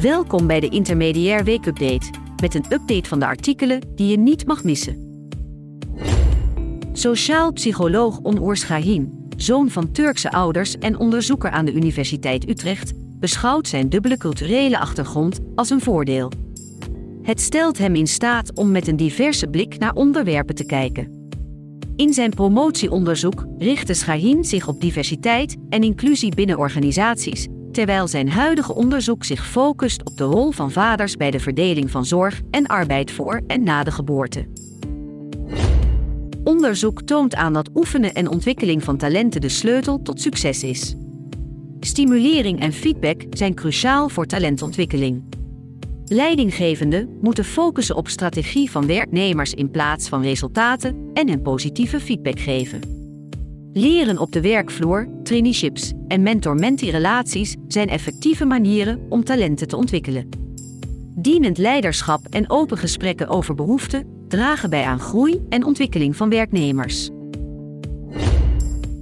Welkom bij de Intermediair Weekupdate, met een update van de artikelen die je niet mag missen. Sociaal psycholoog Onur Shahin, zoon van Turkse ouders en onderzoeker aan de Universiteit Utrecht, beschouwt zijn dubbele culturele achtergrond als een voordeel. Het stelt hem in staat om met een diverse blik naar onderwerpen te kijken. In zijn promotieonderzoek richtte Shahin zich op diversiteit en inclusie binnen organisaties, terwijl zijn huidige onderzoek zich focust op de rol van vaders bij de verdeling van zorg en arbeid voor en na de geboorte. Onderzoek toont aan dat oefenen en ontwikkeling van talenten de sleutel tot succes is. Stimulering en feedback zijn cruciaal voor talentontwikkeling. Leidinggevenden moeten focussen op strategie van werknemers in plaats van resultaten en hen positieve feedback geven. Leren op de werkvloer, traineeships en mentor-mentee relaties zijn effectieve manieren om talenten te ontwikkelen. Dienend leiderschap en open gesprekken over behoeften dragen bij aan groei en ontwikkeling van werknemers.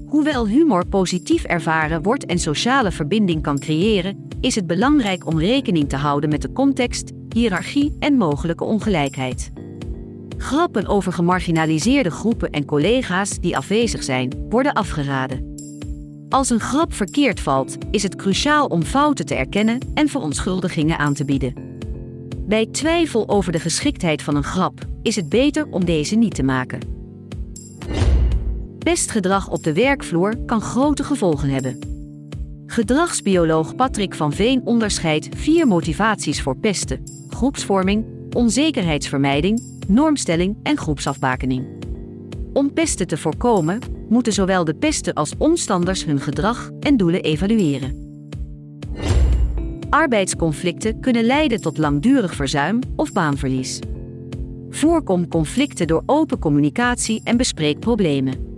Hoewel humor positief ervaren wordt en sociale verbinding kan creëren, is het belangrijk om rekening te houden met de context, hiërarchie en mogelijke ongelijkheid. Grappen over gemarginaliseerde groepen en collega's die afwezig zijn, worden afgeraden. Als een grap verkeerd valt, is het cruciaal om fouten te erkennen en verontschuldigingen aan te bieden. Bij twijfel over de geschiktheid van een grap is het beter om deze niet te maken. Pestgedrag op de werkvloer kan grote gevolgen hebben. Gedragsbioloog Patrick van Veen onderscheidt vier motivaties voor pesten: groepsvorming, onzekerheidsvermijding, normstelling en groepsafbakening. Om pesten te voorkomen, moeten zowel de pesten als omstanders hun gedrag en doelen evalueren. Arbeidsconflicten kunnen leiden tot langdurig verzuim of baanverlies. Voorkom conflicten door open communicatie en bespreek problemen.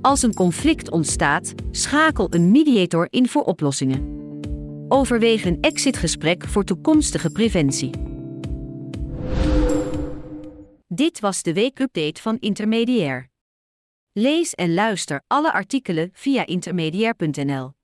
Als een conflict ontstaat, schakel een mediator in voor oplossingen. Overweeg een exitgesprek voor toekomstige preventie. Dit was de weekupdate van Intermediair. Lees en luister alle artikelen via intermediair.nl.